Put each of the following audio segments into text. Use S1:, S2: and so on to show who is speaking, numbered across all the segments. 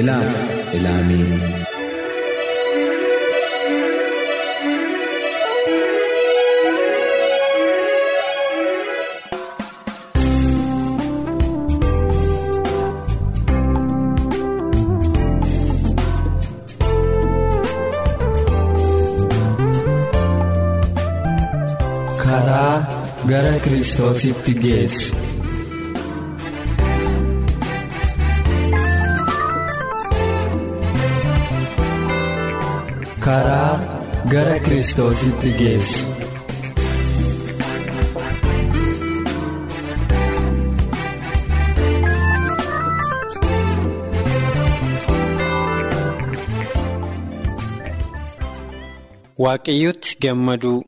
S1: Ilaaf ilaamee karaa gara kiristoositti geessu. Karaa gara kiristoositti geessu.
S2: Waaqayyotti gammaduu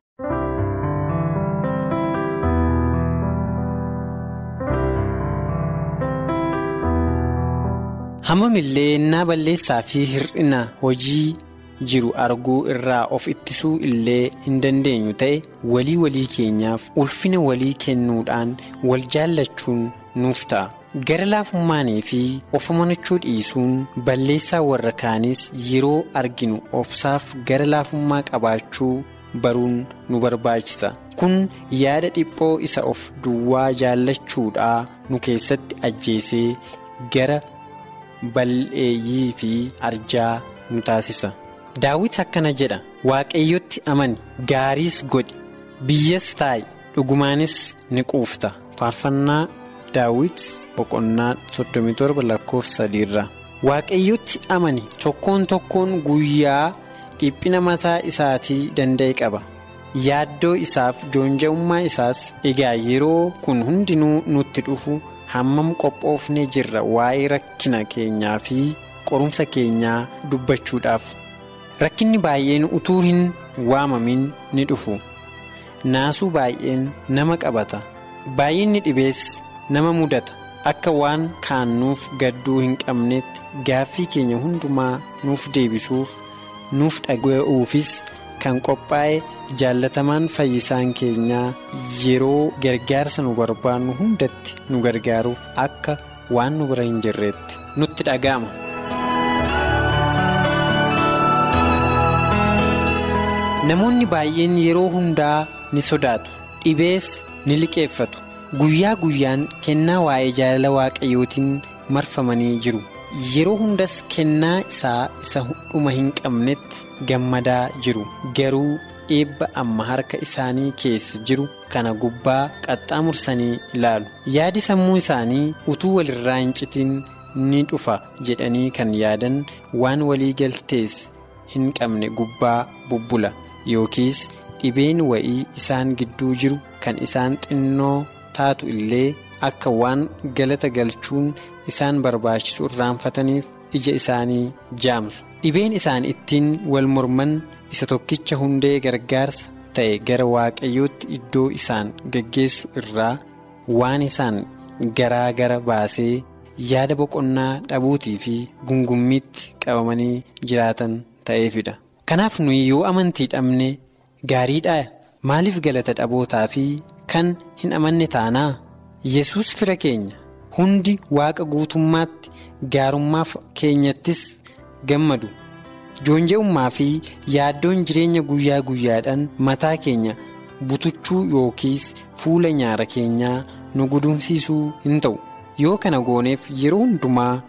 S2: hammamillee innaa balleessaa fi hir'ina hojii jiru arguu irraa of ittisuu illee hin dandeenyu ta'e walii walii keenyaaf ulfina walii kennuudhaan wal jaallachuun nuuf ta'a. gara laafummaanii fi of amanachuu dhiisuun balleessaa warra kaaniis yeroo arginu obsaaf gara laafummaa qabaachuu baruun nu barbaachisa kun yaada dhiphoo isa of duwwaa jaallachuudhaa nu keessatti ajjeesee gara bal'eeyyii fi arjaa nu taasisa. Daawit akkana jedha. Waaqayyotti amani. Gaariis godhi. Biyyas taa'i. Dhugumaanis ni quufta. Faarfannaa daawit boqonnaa 37 lakkoofsa sadiirraa waaqayyotti amani. Tokkoon tokkoon guyyaa dhiphina mataa isaatii danda'e qaba. Yaaddoo isaaf joonja'ummaa isaas egaa yeroo kun hundinuu nutti dhufu hammam qophoofnee jirra? Waa'ee rakkina keenyaa fi qorumsa keenyaa dubbachuudhaaf. Rakkinni baay'een utuu hin waamamin ni dhufu. Naasuu baay'een nama qabata. Baay'inni dhibees nama mudata. Akka waan kaannuuf gadduu hin qabnetti gaaffii keenya hundumaa nuuf deebisuuf nuuf dhaga'uufis kan qophaa'e jaallatamaan fayyisaan keenyaa yeroo gargaarsa nu barbaannu hundatti nu gargaaruuf akka waan nu bira hin jirreetti. Nutti dhaga'ama. Namoonni baay'een yeroo hundaa ni sodaatu dhibees ni liqeeffatu. Guyyaa guyyaan kennaa waa'ee jaalala waaqayyootiin marfamanii jiru. Yeroo hundas kennaa isaa isa dhuma hin qabnetti gammadaa jiru. Garuu eebba amma harka isaanii keessa jiru kana gubbaa qaxxaamursanii ilaalu. Yaadi sammuu isaanii utuu walirraa hin citin ni dhufa jedhanii kan yaadan waan walii galtees hin qabne gubbaa bubbula. Yookiis dhibeen wa'ii isaan gidduu jiru kan isaan xinnoo taatu illee akka waan galata galchuun isaan barbaachisu irraanfataniif ija isaanii jaamsu dhibeen isaan ittiin wal morman isa tokkicha hundee gargaarsa ta'e gara waaqayyootti iddoo isaan geggeessu irraa waan isaan garaa gara baasee yaada boqonnaa dhabuutii fi gungummiitti qabamanii jiraatan ta'eefidha. Kanaaf nuyi yoo amantii dhabne gaariidha. Maaliif galata dhabootaa fi kan hin amanne taanaa? Yesus fira keenya hundi waaqa guutummaatti gaarummaaf keenyattis gammadu. Joonja'ummaa fi yaaddoon jireenya guyyaa guyyaadhaan mataa keenya butuchuu yookiis fuula nyaara keenyaa nu gudunsiisuu hin ta'u. Yoo kana gooneef yeroo hundumaa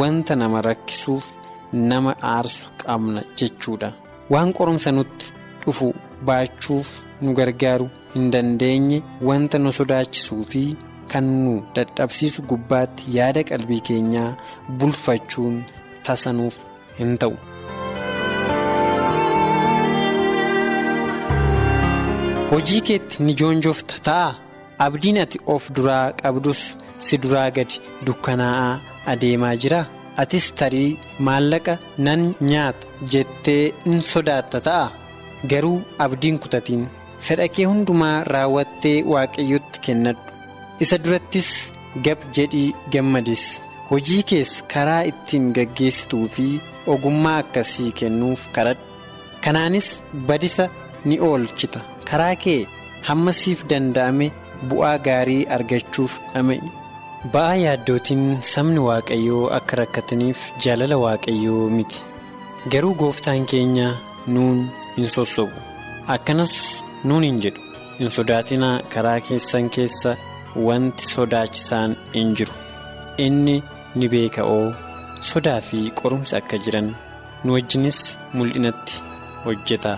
S2: wanta nama rakkisuuf. Nama aarsu qabna jechuudha. Waan qorumsa nutti dhufu baachuuf nu gargaaru hin dandeenye wanta nu sodaachisuu fi kan nu dadhabsiisu gubbaatti yaada qalbii keenyaa bulfachuun tasanuuf hin ta'u. hojii keetti ni joonjofta ta'a? Abdiin ati of duraa qabdus si duraa gadi dukkanaa'aa adeemaa jira atis tarii maallaqa nan nyaata jettee in sodaatta ta'a. Garuu abdiin kutatiin fedha kee hundumaa raawwattee waaqayyotti kennadhu. Isa durattis gab jedhii gammadis. Hojii kees karaa ittiin gaggeessituu fi ogummaa akkasii kennuuf kadhadhu kanaanis badisa ni oolchita. Karaa kee hammasiif danda'ame bu'aa gaarii argachuuf dhama'i. Ba'aa yaaddootiin sabni waaqayyoo akka rakkataniif jaalala waaqayyoo miti. Garuu gooftaan keenya nuun hin sossobu akkanas nuun hin jedhu. Hin sodaatinaa karaa keessan keessa wanti sodaachisaan hin jiru. Inni ni beeka'oo. Sodaa fi qorumsa akka jiran nu wajjinis mul'inatti hojjeta.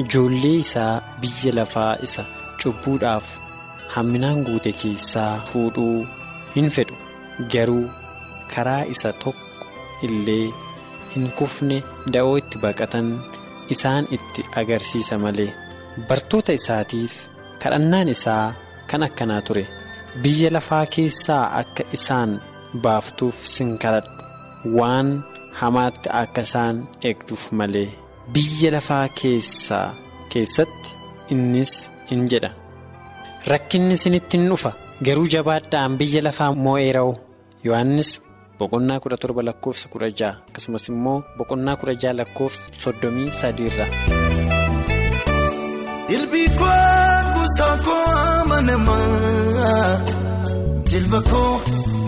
S2: Ijoollee isaa biyya lafaa isa cubbuudhaaf hamminaan guute keessaa fuudhuu. Hin fedhu. Garuu karaa isa tokko illee hin kufne da'oo itti baqatan isaan itti agarsiisa malee bartoota isaatiif kadhannaan isaa kan akkanaa ture. Biyya lafaa keessaa akka isaan baaftuuf sin kadhadhu. Waan hamaatti akka isaan eegduuf malee biyya lafaa keessaa keessatti innis hin jedha. Rakkinni isinitti hin dhufa. Garuu jabaadhaan biyya lafaa moo'eera'u yohannis boqonnaa kudha torba lakkoofsa kudha ja'a akkasumas immoo boqonnaa kudha ja'a lakkoofsa soddomii sadiirra.
S3: Dilbii koo kuusaa koo amanamaa jilba koo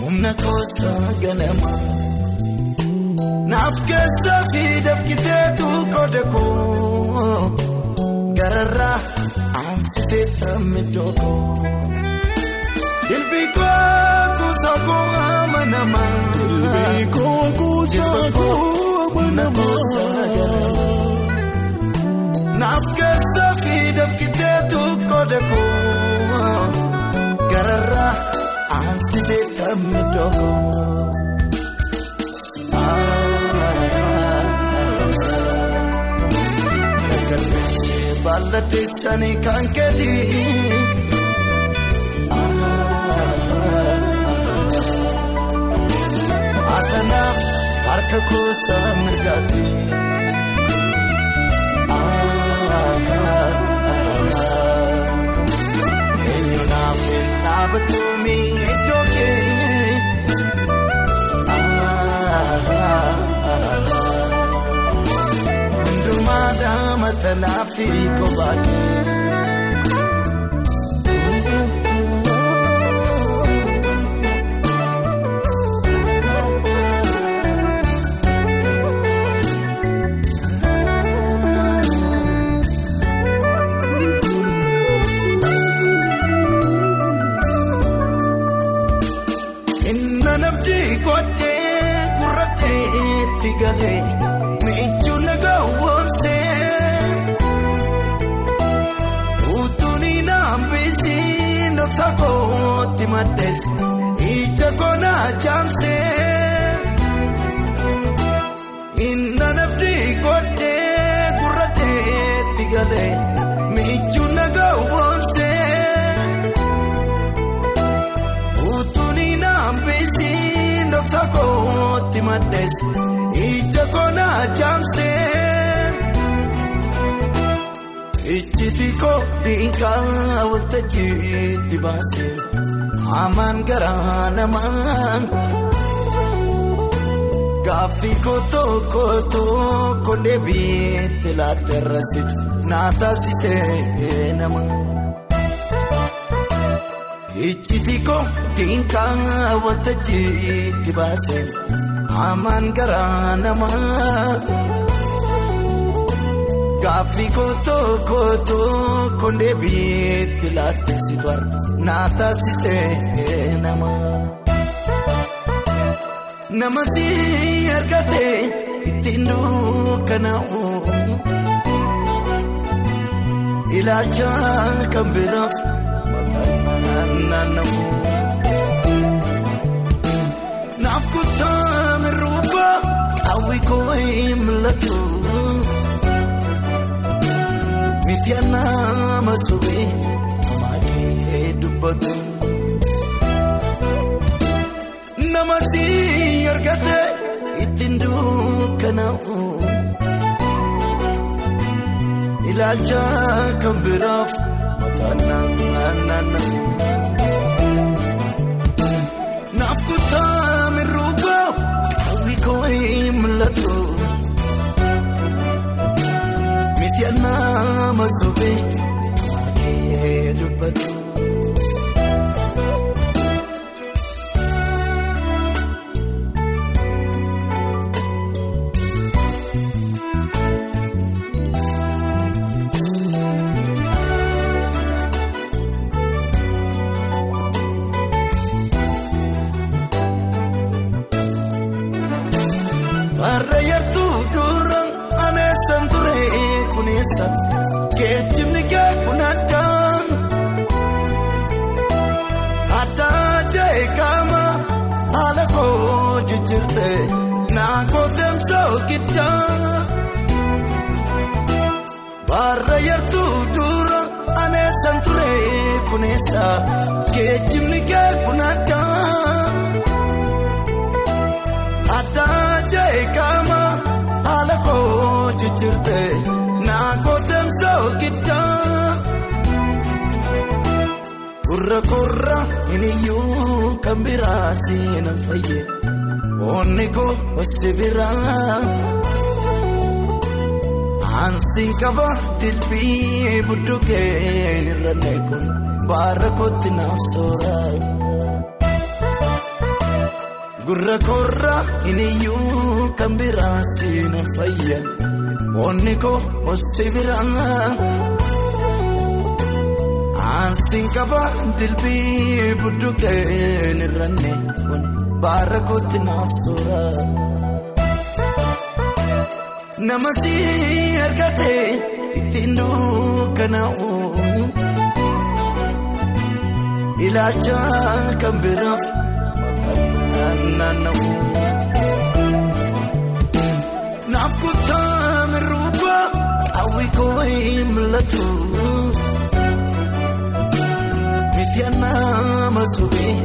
S3: humna koosaa ganamaa naaf keessaa fi dafkiteetu qooda koo gararraa aansitee tammidoo koo. Dilbii koo kuusaa koo amanamaa. Dilbii koo kuusaa koo amanamaa. Naaf keessaa fi dafkiteetu qooda koo gararraa aansitee tammee dhookoo. Galmeessee baalladheessanii kan keetii. Harka kuusaa mirgaati. Eenyuudhaaf hin dhaabatuumi iddoo kee. Hundumaa daamatanaa fi kophaa kee. Miiccuu nagaa woomsee utuuni naambisii dhoksa kootti maddees ija koonaa jaamsee inna nabdi godhee gurrateetti galee miiccuu nagaa woomsee utuuni naambisii dhoksa kootti maddees. Ija koonaa jaamsee ijjiti koo dhiingaa waltajjiitti baasee hamaan garaa namaan gaaffii koo tokko tokko deebiitti laattee rasitu naa taasisee nama. Ijjiti koo dhiingaa waltajjiitti baasee. Hamaan garaa namaa gaaffii kootoo kootoo kondee biitti laattisitu naa taasisee namaa. Nama si argatee ittiin dukkanaa'u ilaalcha kan biraaf maqaan naanna'u. Hawwi koo mul'atu miti nama sobee maakee dubbatu nama si argate ittiin dukkanaa'u ilaalcha kan biraaf mataan naanna'u naaf kutaa mirruugoo hawwi sobe baay'ee dubbatu. Harree yartuu duraan aanee san turee kunuunsa. Kuneessa geejjibni kee kun addaa. Addaa jee qaama haala koo jijjiirte naakoo deemsa giddaa. Gurra gurra iniyyuu kan biraa siina fayye onni koo osi biraa. Aansiin qaba dilbii budduukeen irra neekun baara kootti naaf soora. Gurra korra iniyyuu kan biraa siina fayyan onni koo osi biraa. Aansiin qaba dilbii budduukeen irra neekun baara kootti naaf soora. Nama si argate ittiin dukkanaa'u ilaalcha kan biraaf mataan naanna'u. Naaf kutaa mirruuba hawwi koo hin mul'atu. Miti nama sobee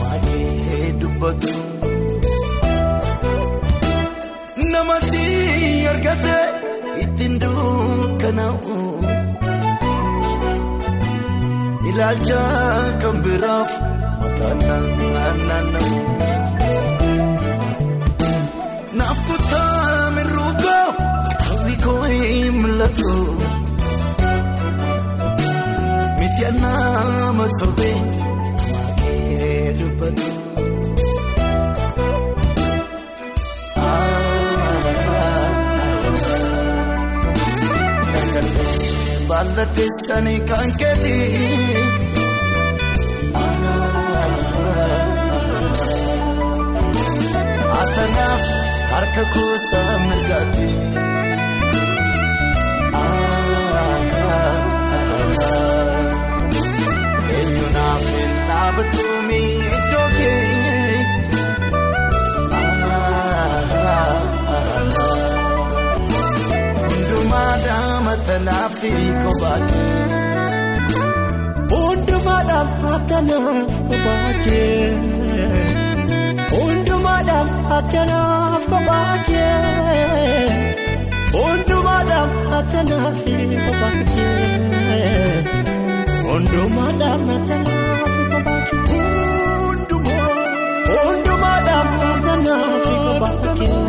S3: maakee dubbatu. Nama si argate ittiin dukkanaa'u ilaalcha kan biraaf mataan naanna'u. Naaf kutaa mirruuga hawwi koo hin mul'atu. Miti nama sobee maakee dubbatu. baala teessanii kan keetii. Atanaaf harka kuusaa mirgaatti. Eenyuunaaf hin dhaabbatuumi iddoo kee. Hundumaa daama tanaa. fi kophaate
S4: hundumaadhaan haatanaa kophaakee hundumaadhaan haatanaaf kophaakee hundumaadhaan haatanaaf kophaakee hundumaadhaan haatanaaf kophaakee hundumaadhaan haatanaaf kophaakee.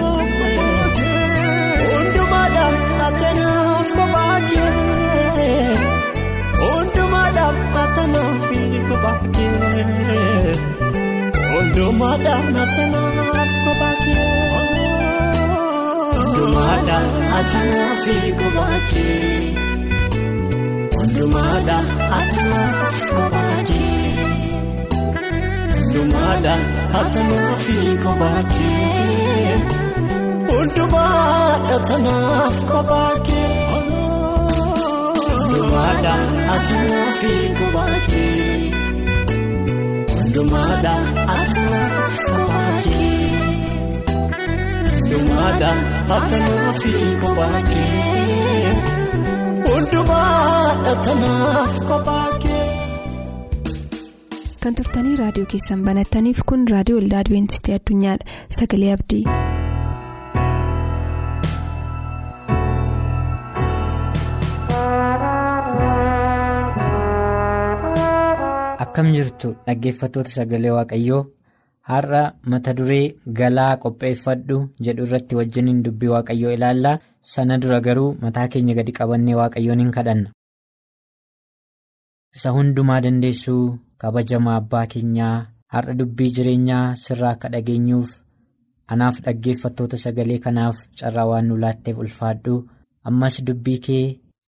S4: Dumaadhaan achanaaf kophaa kee. Dumaadhaan achanaaf kophaa kee. Dumaadhaan achanaaf kophaa kee. Dumaadhaan achanaaf kophaa kee. Dumaadhaan achanaaf kophaa kee. Dumaadhaan achanaaf kophaa kee. Dumaada akkanaaf kophaakee. Dumaada akkanaaf kophaakee. Hundumaada akkanaaf kophaakee.
S5: Kan turtanii raadiyoo keessan banattaniif kun raadiyoo waldaa Adwiintistii Addunyaadha. Sagalee Abdii.
S6: Akkam jirtu dhaggeeffattoota sagalee waaqayyoo? Har'a mata duree galaa qopheeffadhu jedhu irratti wajjiniin dubbii waaqayyoo ilaallaa sana dura garuu mataa keenya gadi qabannee waaqayyoon hin kadhanna. isa hundumaa dandeessuu kabajamaa abbaa keenyaa har'a dubbii jireenyaa sirraa akka dhageenyuuf anaaf dhaggeeffattoota sagalee kanaaf carraa waan nu laatteef ulfaadhu. Ammas dubbii kee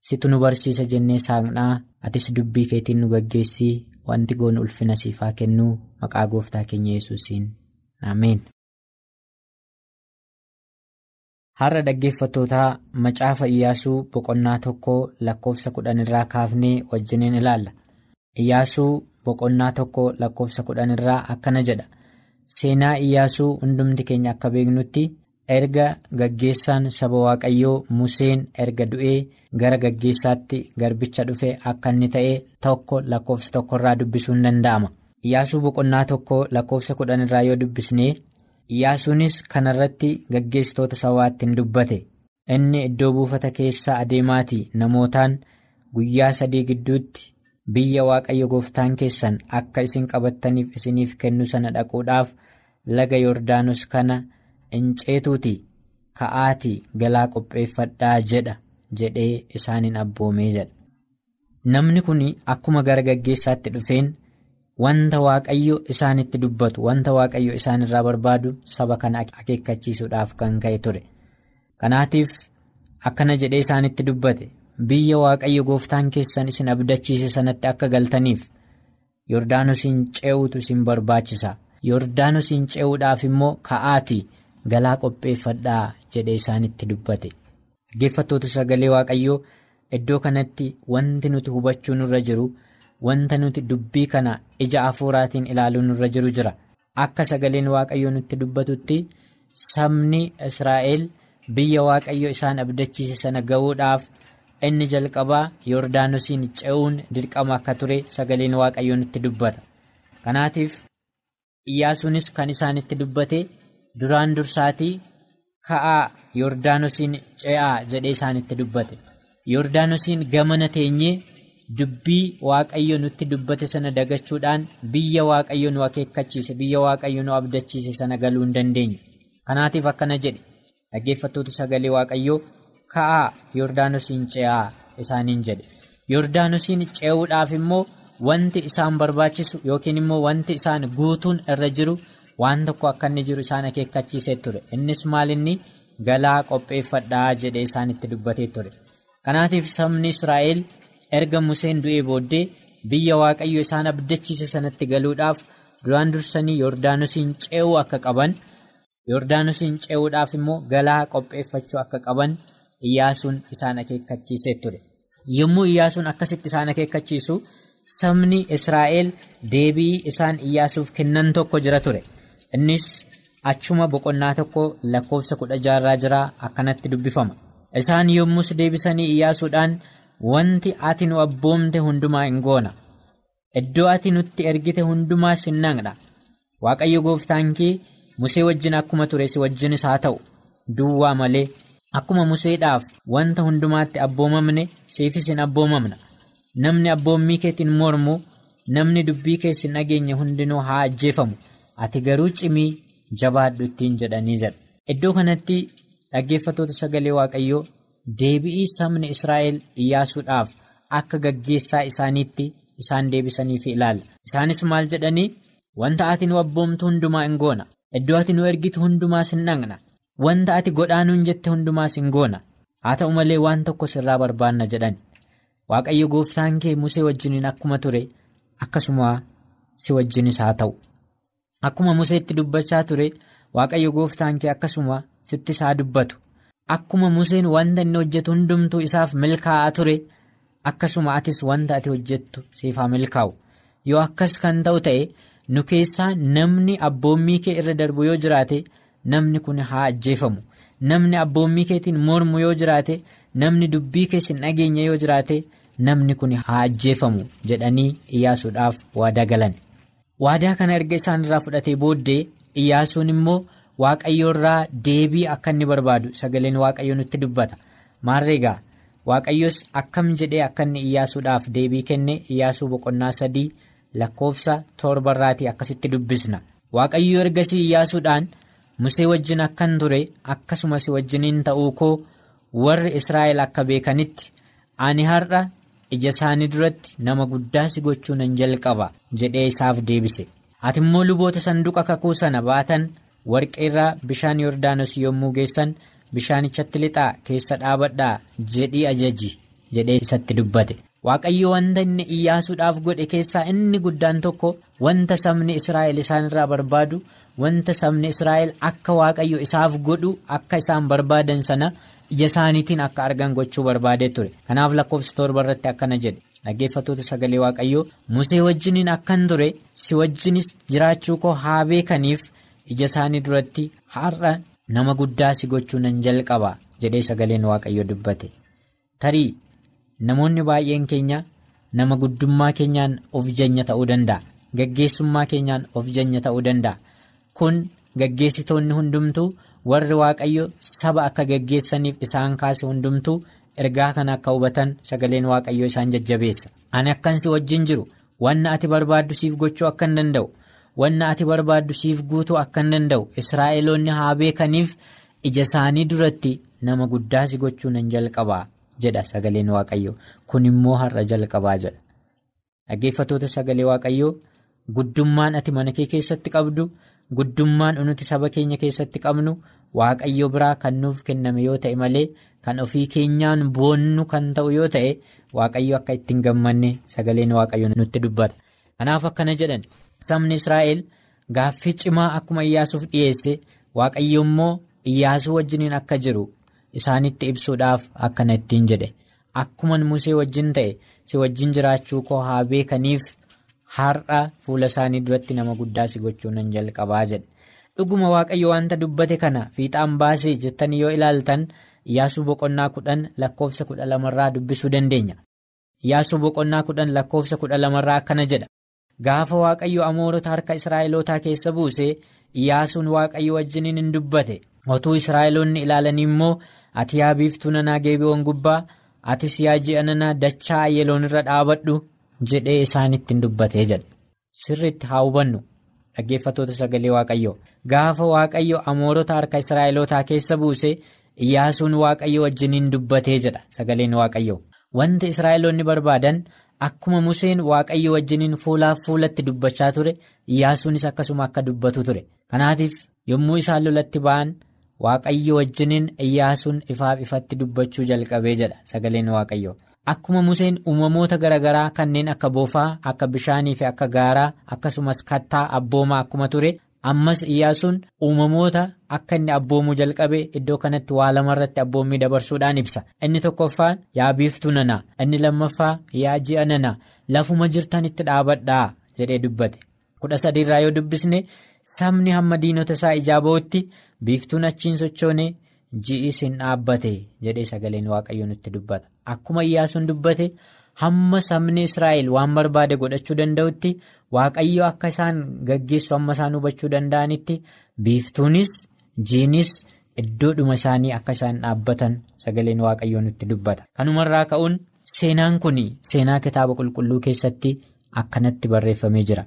S6: situ nu barsiisa jennee saaqnaa atis dubbii keetiin nu gaggeessii wanti goonu ulfina siifaa kennuu maqaa gooftaa keenya yesuusiin. Ameen. har'a dhaggeeffattootaa macaafa iyyaasuu boqonnaa tokko lakkoofsa kudhan irraa kaafnee wajjiniin ilaalla. Iyyaasuu boqonnaa tokko lakkoofsa kudhan irraa akkana jedha. Seenaa iyyaasuu hundumti keenya akka beeknutti erga gaggeessaan saba waaqayyoo museen erga du'ee gara gaggeessaatti garbicha dhufe akka inni ta'e tokko lakkoofsa tokko irraa dubbisuun danda'ama iyyaasuu boqonnaa tokko lakkoofsa kudhan irraa yoo dubbisnee. Iyyaasuunis kanarratti gaggeessitoota sabaatti hin dubbate inni iddoo buufata keessa adeemaatii namootaan guyyaa sadii gidduutti biyya waaqayyo gooftaan keessan akka isin qabattaniif isiniif kennu sana dhaquudhaaf laga Yordaanos kana hinceetuuti ka'aatii galaa qopheeffadhaa jedha jedhee isaaniin abboomee jedha. Namni kun akkuma gara gaggeessaatti dhufeen. Wanta waaqayyo isaanitti dubbatu wanta waaqayyo isaan irraa barbaadu saba kana akeekkachiisuudhaaf kan ka'e ture kanaatiif akkana jedhee isaanitti dubbate biyya waaqayyo gooftaan keessan isin abdachiise sanatti akka galtaniif yordaanosiin ce'uutu isin barbaachisa yordaanosiin ce'uudhaaf immoo ka'aatii galaa qopheeffadhaa jedhee isaanitti dubbate dhaggeeffattoota sagalee waaqayyoo iddoo kanatti wanti nuti hubachuu nurra jiru. Wanta nuti dubbii kana ija hafuuraatiin ilaaluun nurra jiru jira akka sagaleen waaqayyoo nutti dubbatutti sabni Israa'el biyya waaqayyo isaan abdachiise sana ga'uudhaaf inni jalqabaa Yordaanosiin ce'uun dirqama akka ture sagaleen waaqayyoo nutti dubbata. Kanaatiif Iyyaasuunis kan isaanitti dubbate duraan dursaatii ka'aa Yordaanosiin ce'aa jedhee isaanitti dubbate. Yordaanosiin gamana teenyee. Dubbii waaqayyo nutti dubbate sana dagachuudhaan biyya waaqayyo nu akeekkachiise biyya waaqayyo nu abdachiise sana galuu hin dandeenyu. Kanaatiif akkana jedhe dhaggeeffattoota sagalee waaqayyoo ka'aa Yordaanosiin ce'aa isaaniin jedhe. Yordaanosiin ce'uudhaaf immoo wanti isaan barbaachisu yookiin immoo wanti isaan guutuun irra jiru waan tokko akka inni jiru isaan akeekkachiisee ture. Innis maalinni galaa qopheeffadhaa jedhee isaanitti dubbatee ture. Kanaatiif sabni Israa'el. erga museen du'ee booddee biyya waaqayyo isaan abdachiise sanatti galuudhaaf duraan dursanii yordaanosiin ce'uu akka qaban yordaanosiin ce'uudhaaf immoo galaa qopheeffachuu akka qaban iyyaasuun isaan akeekkachiisee ture yommuu iyyaasuun akkasitti isaan akeekkachiisu sabni israa'el deebii isaan iyyaasuuf kennan tokko jira ture innis achuma boqonnaa tokko lakkoofsa kudha jaarraa jira akkanatti dubbifama. Isaan yommus deebisanii iyyaasuudhaan. Wanti ati nu abboomte hundumaa hin goona. Iddoo ati nutti ergite hundumaas hin naqna. Waaqayyo gooftaan kee musee wajjin akkuma ture si wajjinis haa ta'u. Duwwaa malee akkuma museedhaaf wanta hundumaatti abboomamne siifis hin abboomamna. Namni abboommii keetiin mormu namni dubbii keessin dhageenye hundinuu haa ajjeefamu ati garuu cimii jabaadhu ittiin jedhanii jedha iddoo kanatti dhaggeeffattoota sagalee waaqayyoo. Deebi'ii sabni Israa'el iyyaasuudhaaf akka gaggeessaa isaaniitti isaan deebisaniif ilaala. Isaanis maal jedhanii wanta ati nu abboomtu hundumaa hin goona. Iddoo ati nu ergitu hundumaas hin dhaqna. Wanta ati godhaanuun jette hundumaas hin goona. Haa ta'u malee waan tokko sirraa barbaanna jedhan. Waaqayyo gooftaan kee musee wajjiniin akkuma ture akkasuma si wajjinis haa ta'u. Akkuma museetti dubbachaa ture waaqayyo gooftaan kee akkasuma sittis haa dubbatu. Akkuma Museen wanta inni hojjetu hundumtuu isaaf milkaa'aa ture akkasuma atis wanta ati hojjettu siif haa milkaa'u. Yoo akkas kan ta'u ta'e nu keessaa namni abboommii kee irra darbu yoo jiraate namni kun haa ajjeefamu. Namni abboommii keetiin mormu yoo jiraate namni dubbii keessin dhageenya yoo jiraate namni kun haa ajjeefamu jedhanii iyyaasuudhaaf waadaa galan waadaa kana erga isaanirraa fudhatee booddee iyyaasuun immoo waaqayyoorraa deebii akka inni barbaadu. Sagaleen waaqayyoo nutti dubbata. Maarreegaa waaqayyos akkam jedhee akka inni iyyaasuudhaaf deebii kenne? Iyyaasuu boqonnaa sadii lakkoofsa torbarraatii akkasitti dubbisna. Waaqayyoo ergasii iyyaasuudhaan musee wajjin akkan ture akkasumas wajjiniin ta'uu koo warri israa'el akka beekanitti. Ani har'a ija isaanii duratti nama guddaa si gochuu nan jalqaba jedhee isaaf deebise. Ati immoo luboota sanduuqa kakuu sana baatan warqeerraa bishaan yordaanos yommuu geessan bishaanichatti lixaa keessa dhaabadhaa jedhii ajaji jedhee isatti dubbate. Waaqayyo wanta inni iyyaasuudhaaf godhe keessaa inni guddaan tokko wanta sabni israa'el isaanirraa barbaadu wanta sabni israa'el akka waaqayyo isaaf godhu akka isaan barbaadan sana ija isaaniitiin akka argan gochuu barbaadee ture. Kanaaf lakkoofsa torba irratti akkana jedhe. Dhaggeeffatoota sagalee waaqayyoo musee wajjiniin akkan ture? Si wajjinis jiraachuu koo haa beekaniif? Ija isaanii duratti har'a nama guddaa si gochuu nan jalqaba jedhee sagaleen waaqayyoo dubbate. Tarii namoonni baay'een keenya nama guddummaa keenyaan of janya ta'uu danda'a. Gaggeessummaa keenyaan of janya ta'uu danda'a. Kun gaggeessitoonni hundumtuu warri waaqayyo saba akka gaggeessaniif isaan kaase hundumtuu ergaa kana akka hubatan sagaleen waaqayyoo isaan jajjabeessa. Ani akkan si wajjin jiru? Wanna ati barbaaddu siif gochuu akka hin danda'u? Wanna ati barbaaddu siif guutuu akka hin danda'u? Israa'eloonni haa beekaniif ija isaanii duratti nama guddaa si gochuu nan jalqabaa jedha sagaleen waaqayyoo kun immoo har'a jalqabaa jedha. Dhaggeeffatoota sagalee waaqayyoo guddummaan ati mana kee keessatti qabdu guddummaan nuti saba keenya keessatti qabnu waaqayyo biraa kan nuuf kenname yoo ta'e malee kan ofii keenyaan boonnu kan ta'u yoo ta'e waaqayyo akka ittiin gammanne sagaleen waaqayyo nutti dubbata kanaaf akkana jedhan sabni israa'el gaaffii cimaa akkuma iyyaasuuf dhiyeesse waaqayyo immoo iyyaasuu wajjiniin akka jiru isaanitti ibsuudhaaf akkana ittiin jedhe akkuma musee wajjin ta'e si wajjin jiraachuu koo haa beekaniif. har'a fuula isaanii duratti nama guddaa si gochuu nan jalqabaa jedhe dhuguma waaqayyo wanta dubbate kana fiixaan baasee jettanii yoo ilaaltan iyyaasuu boqonnaa kudhan lakkoofsa kudha lamarraa dubbisuu dandeenya. Iyyaasuu boqonnaa kudhan lakkoofsa kudha lamarraa akkana jedha. Gaafa waaqayyo amoorota harka israa'elootaa keessa buusee iyyaasuun waaqayyo wajjiniin hin dubbate. Otuu israa'eloonni ilaalanii immoo ati yaa biiftuu nanaa geebiiwwan gubbaa? Atis yaa ji'a nanaa dachaa yeloon irra dhaabadhu. jedhee isaanitti hin dubbatee jedha sirriitti haa hubannu dhaggeeffatoota sagalee waaqayyoo. Gaafa waaqayyo amoorota harka israa'elootaa keessa buuse iyyaasuun waaqayyo wajjiniin dubbatee jedha sagaleen waaqayyoo. Wanti israa'eloonni barbaadan akkuma museen waaqayyo wajjiniin fuulaaf fuulatti dubbachaa ture iyyaasuunis akkasuma akka dubbatu ture. Kanaatiif yommuu isaan lolatti ba'an waaqayyo wajjiniin iyyaasuun ifaaf ifatti dubbachuu jalqabee jedha sagaleen waaqayyoo. Akkuma Museen uumamoota garaagaraa kanneen akka boofaa akka bishaanii fi akka gaaraa akkasumas kattaa abboomaa akkuma ture ammas iyyaasuun uumamoota akka inni abboomuu jalqabe iddoo kanatti waa lamarratti abboommii dabarsuudhaan ibsa. Inni tokkoffaan yaa biiftuu nanaa inni lammaffaa yaa ji'a nanaa lafuma jirtanitti dhaabadhaa jedhee dubbate. Kudha sadiirraa yoo dubbisne sabni hamma diinota isaa ijaa ba'utti biiftuun achiin sochoone ji'is hin dhaabbate jedhee sagaleen waaqayyoo nutti dubbata. Akkuma iyyaasuun dubbate hamma sabni Israa'el waan barbaade godhachuu danda'utti waaqayyo akka isaan gaggeessu hamma isaan hubachuu danda'anitti biiftuunis jiinis iddoodhuma isaanii akka isaan dhaabbatan sagaleen waaqayyoo nutti dubbata. Kanumarraa ka'uun seenaan kun seenaa kitaaba qulqulluu keessatti akkanatti barreeffamee jira.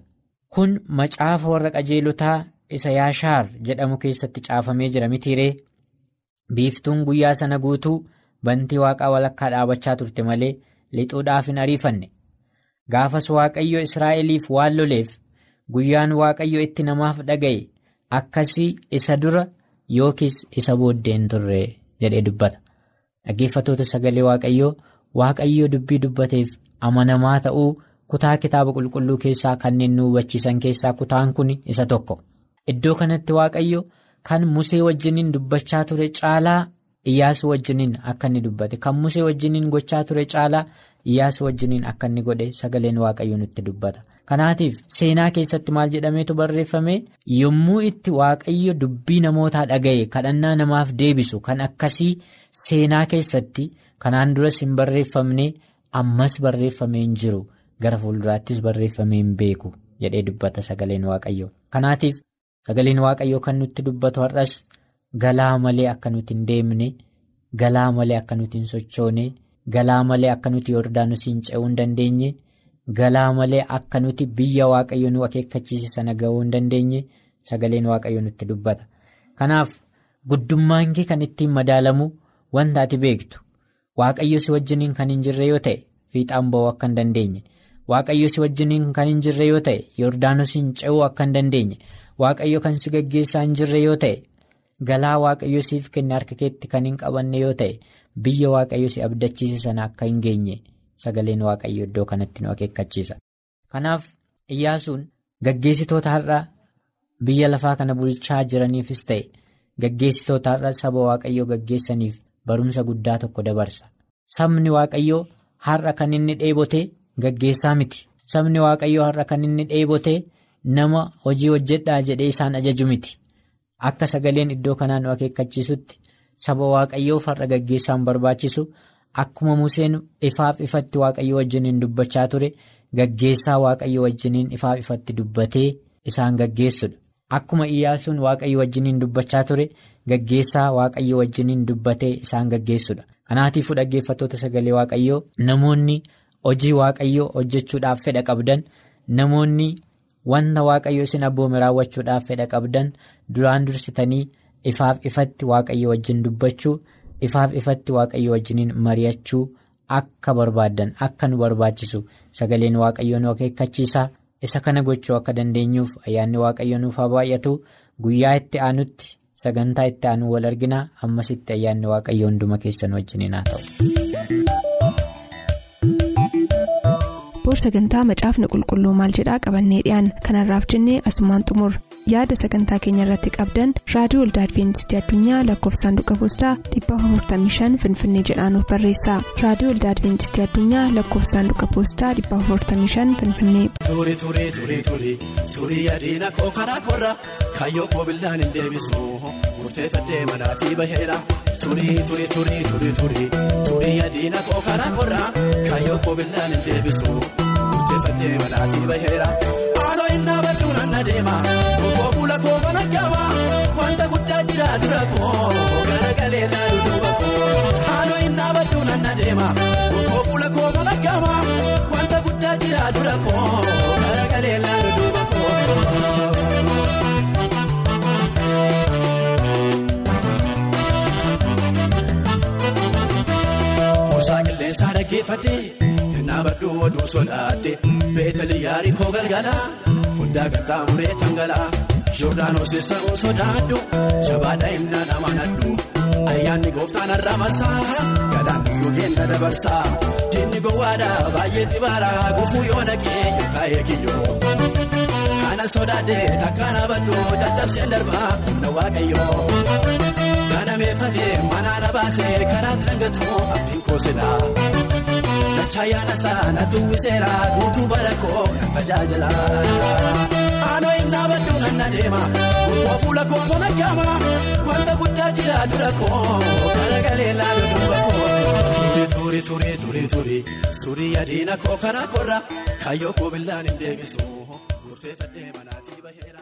S6: Kun macaafa warra qajeelotaa isa yaashaar jedhamu keessatti caafamee jira mitiiree biiftuun guyyaa sana guutuu. Bantii waaqaa walakkaa dhaabachaa turte malee lixuudhaaf hin ariifanne gaafas waaqayyo israa'eliif waan loleef guyyaan waaqayyo itti namaaf dhaga'e akkasii isa dura yookiis isa booddee hin turre jedhee dubbata dhaggeeffatoota sagalee waaqayyoo waaqayyo dubbii dubbateef amanamaa ta'uu kutaa kitaaba qulqulluu keessaa kanneen nu hubachiisan keessaa kutaan kun isa tokko iddoo kanatti waaqayyo kan musee wajjiniin dubbachaa ture caalaa. Iyyaasuu wajjiniin akka inni dubbate kan musee wajjiniin gochaa ture caalaa iyyaasuu wajjiniin akka inni godhe sagaleen waaqayyo nutti dubbata. Kanaatiif seenaa keessatti maal jedhameetu barreeffame yommuu itti waaqayyo dubbii namootaa dhaga'e kadhannaa namaaf deebisu kan akkasii seenaa keessatti kanaan duras hin barreeffamne ammas barreeffamee hin jiru gara fuulduraattis barreeffamee hin beeku jedhee dubbata sagaleen waaqayyoo kanaatiif sagaleen waaqayyoo kan nutti dubbatu har'as galaa malee akka nuti hin deemne galaa malee akka nuti hin sochoone galaa malee akka nuti yordaanosiin ce'uu hin dandeenye galaa malee akka nuti biyya waaqayyo nu akeekkachiise sana ga'uu hin dandeenye sagaleen waaqayyo nutti dubbata. Kanaaf guddummaan kee kan ittiin madaalamu wanta ati beektu. Waaqayyo si wajjiniin kan hin jirre yoo ta'e fiixaan ba'uu akka hin dandeenye. Waaqayyo si wajjiniin kan hin jirre yoo ta'e yordaanosiin ce'uu akka hin dandeenye waaqayyo kan si gaggeessaa hin jirre yoo ta'e galaa waaqayyo siif kenne harka keetti kan hin qabanne yoo ta'e biyya waaqayyo si abdachiise sana akka hin geenye sagaleen waaqayyo iddoo kanatti nu akeekkachiisa. Kanaaf iyyaasuun gaggeessitoota har'a biyya lafaa kana bulchaa jiraniifis ta'e gaggeessitoota har'a saba waaqayyoo gaggeessaniif barumsa guddaa tokko dabarsa. Sabni waaqayyoo har'a kan inni dheebote gaggeessaa miti. Sabni waaqayyoo har'a kan inni dheebote nama hojii hojjedhaa jedhee isaan ajaju miti. Akka sagaleen iddoo kanaa nu akeekkachiisutti saba waaqayyoof har'a gaggeessaan barbaachisu akkuma Museen ifaaf ifatti waaqayyo wajjiniin dubbachaa ture gaggeessaa waaqayyo wajjiniin ifaaf ifatti dubbatee isaan gaggeessudha. Akkuma iyyaasuun waaqayyo wajjiniin dubbachaa ture gaggeessaa waaqayyo wajjiniin dubbatee isaan gaggeessudha. Kanaatiifuu dhaggeeffattoota sagalee waaqayyoo namoonni hojii waaqayyoo hojjechuudhaaf fedha qabdan namoonni wanta waaqayyo isin abboome raawwachuudhaaf fedha qabdan duraan dursitanii ifaaf ifatti waaqayyo wajjin dubbachuu ifaaf ifatti waaqayyo wajjiniin mari'achuu akka barbaaddan akka nu barbaachisu sagaleen waaqayyoo nu akeekkachiisa isa kana gochuu akka dandeenyuuf ayyaanni waaqayyo nuuf haa baay'atu guyyaa itti aanutti sagantaa itti aanu wal argina ammasitti ayyaanni waaqayyo hunduma keessan wajjiniin haa ta'u.
S5: Boor sagantaa macaafni qulqulluu maal jedhaa qabannee dhiyaan kanarraaf jennee asumaan xumur. Yaada sagantaa keenya irratti qabdan raadiyoo olda adibeentistii addunyaa lakkoofsaanduqa poostaa 455 finfinnee jedhaanuf barreessa. Raadiyoo olda adibeentistii addunyaa lakkoofsaanduqa poostaa 455 finfinnee.
S7: Ture ture ture ture surii yaadina koo karaa korra. Kaayyoo koo billaan hin deebisu murteeffadhee manaatii baheera. Ture ture ture ture ture surii yaadina koo karaa korra kaayyoo koo billaan hin deebisu murteeffadhee manaatii baheera. Haaloo innaa badduu nanna deema koo fuula koo kana jaama wanta guddaa jira dura koo garagalee laalu duuba koo. Haaloo innaa badduu nanna deema koo fuula koo kana jaama wanta guddaa jira dura koo garagalee laalu duuba koo. Dhaggeeffadhee innaa badduu oduu sodaadde beetali yaarii koo galgalaa hundaa galtaa muree tangalaa Yoordaanosis ta'uu sodaaddu jabaadha himnaan amanadhu ayyaanni gooftaan har'a marsaa galaannis gogeen na dabarsaa diinni gowwaadhaa baay'ee xibaaraa gufuu yoo naqee yookaan eegiyyoo kana sodaadde takkaan abaddu caccabseen darbaa humna waaqayyoo. Kana meeffatee manaana baasee karaatti dhangatu abdiin koosidha. Dachaayyaan asaana duwwiseera guutuu bara koo na tajaajila. Aanoo innaa badduu nan adeema kuufoo fuula koo tona gaama wanta guddaa jira dura koo garagalee laalu duuba koo. Ture ture ture ture surii adiina koo karaa korra kaayyoo koo billaan hin deebisu murteeffadhee manaatii baheera.